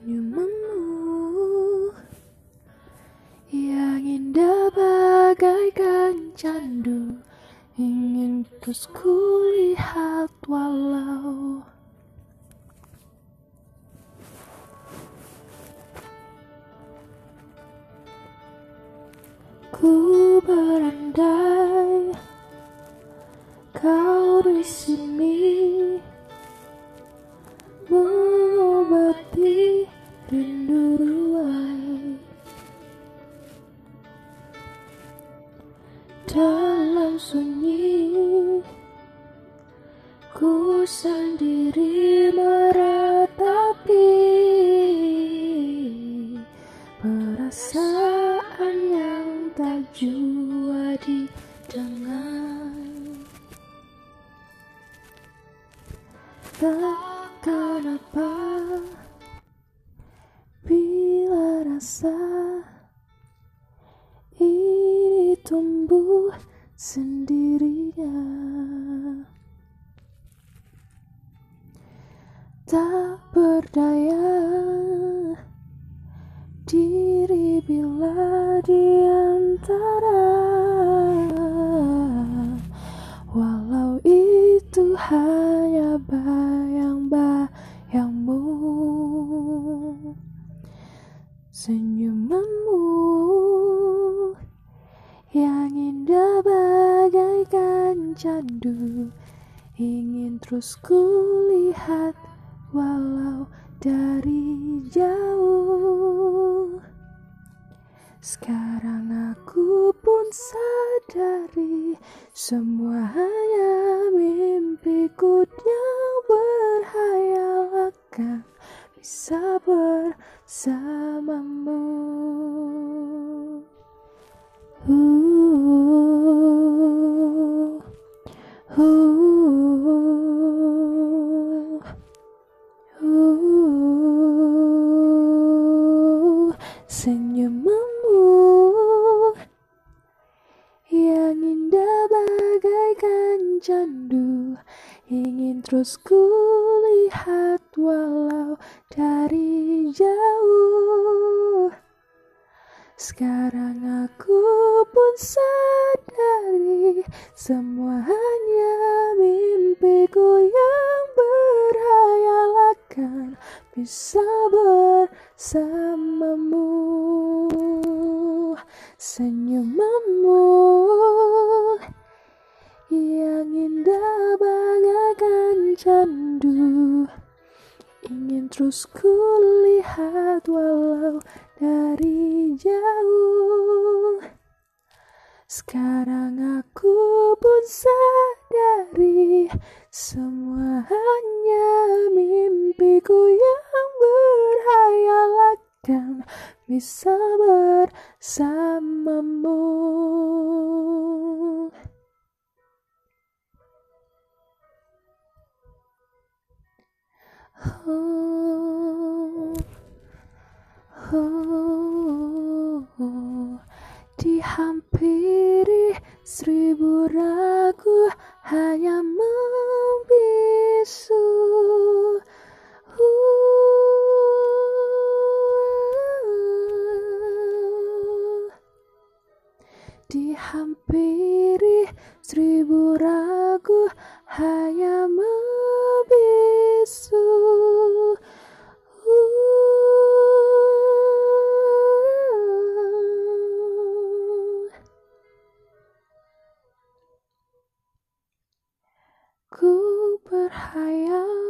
Senyumanmu yang indah bagaikan candu Ingin terus kulihat walau. Ku berandai kau di sini dalam sunyi ku sendiri meratapi perasaan yang tak jua didengar. Takkan apa Bila rasa tumbuh sendirinya. Tak berdaya Diri bila di antara Walau itu hanya bayang-bayangmu. Senyumanmu Yang indah bagaikan candu Ingin terus kulihat Walau dari jauh sekarang aku pun sadari semua hanya mimpiku yang berhayal akan bisa bersamamu. Uh, senyumanmu yang indah bagaikan candu ingin terus kulihat walau dari jauh. Sekarang aku pun sadari semua hanya mimpiku yang berhayal akan bisa bersamamu senyumanmu yang indah bagaikan candu. Ingin terus kulihat walau dari jauh. Sekarang aku pun sadari semua hanya mimpiku yang bisa bersamamu Oh, oh, oh. Dihampiri seribu ragu hanya seribu ragu hanya membisu. Ku berhayal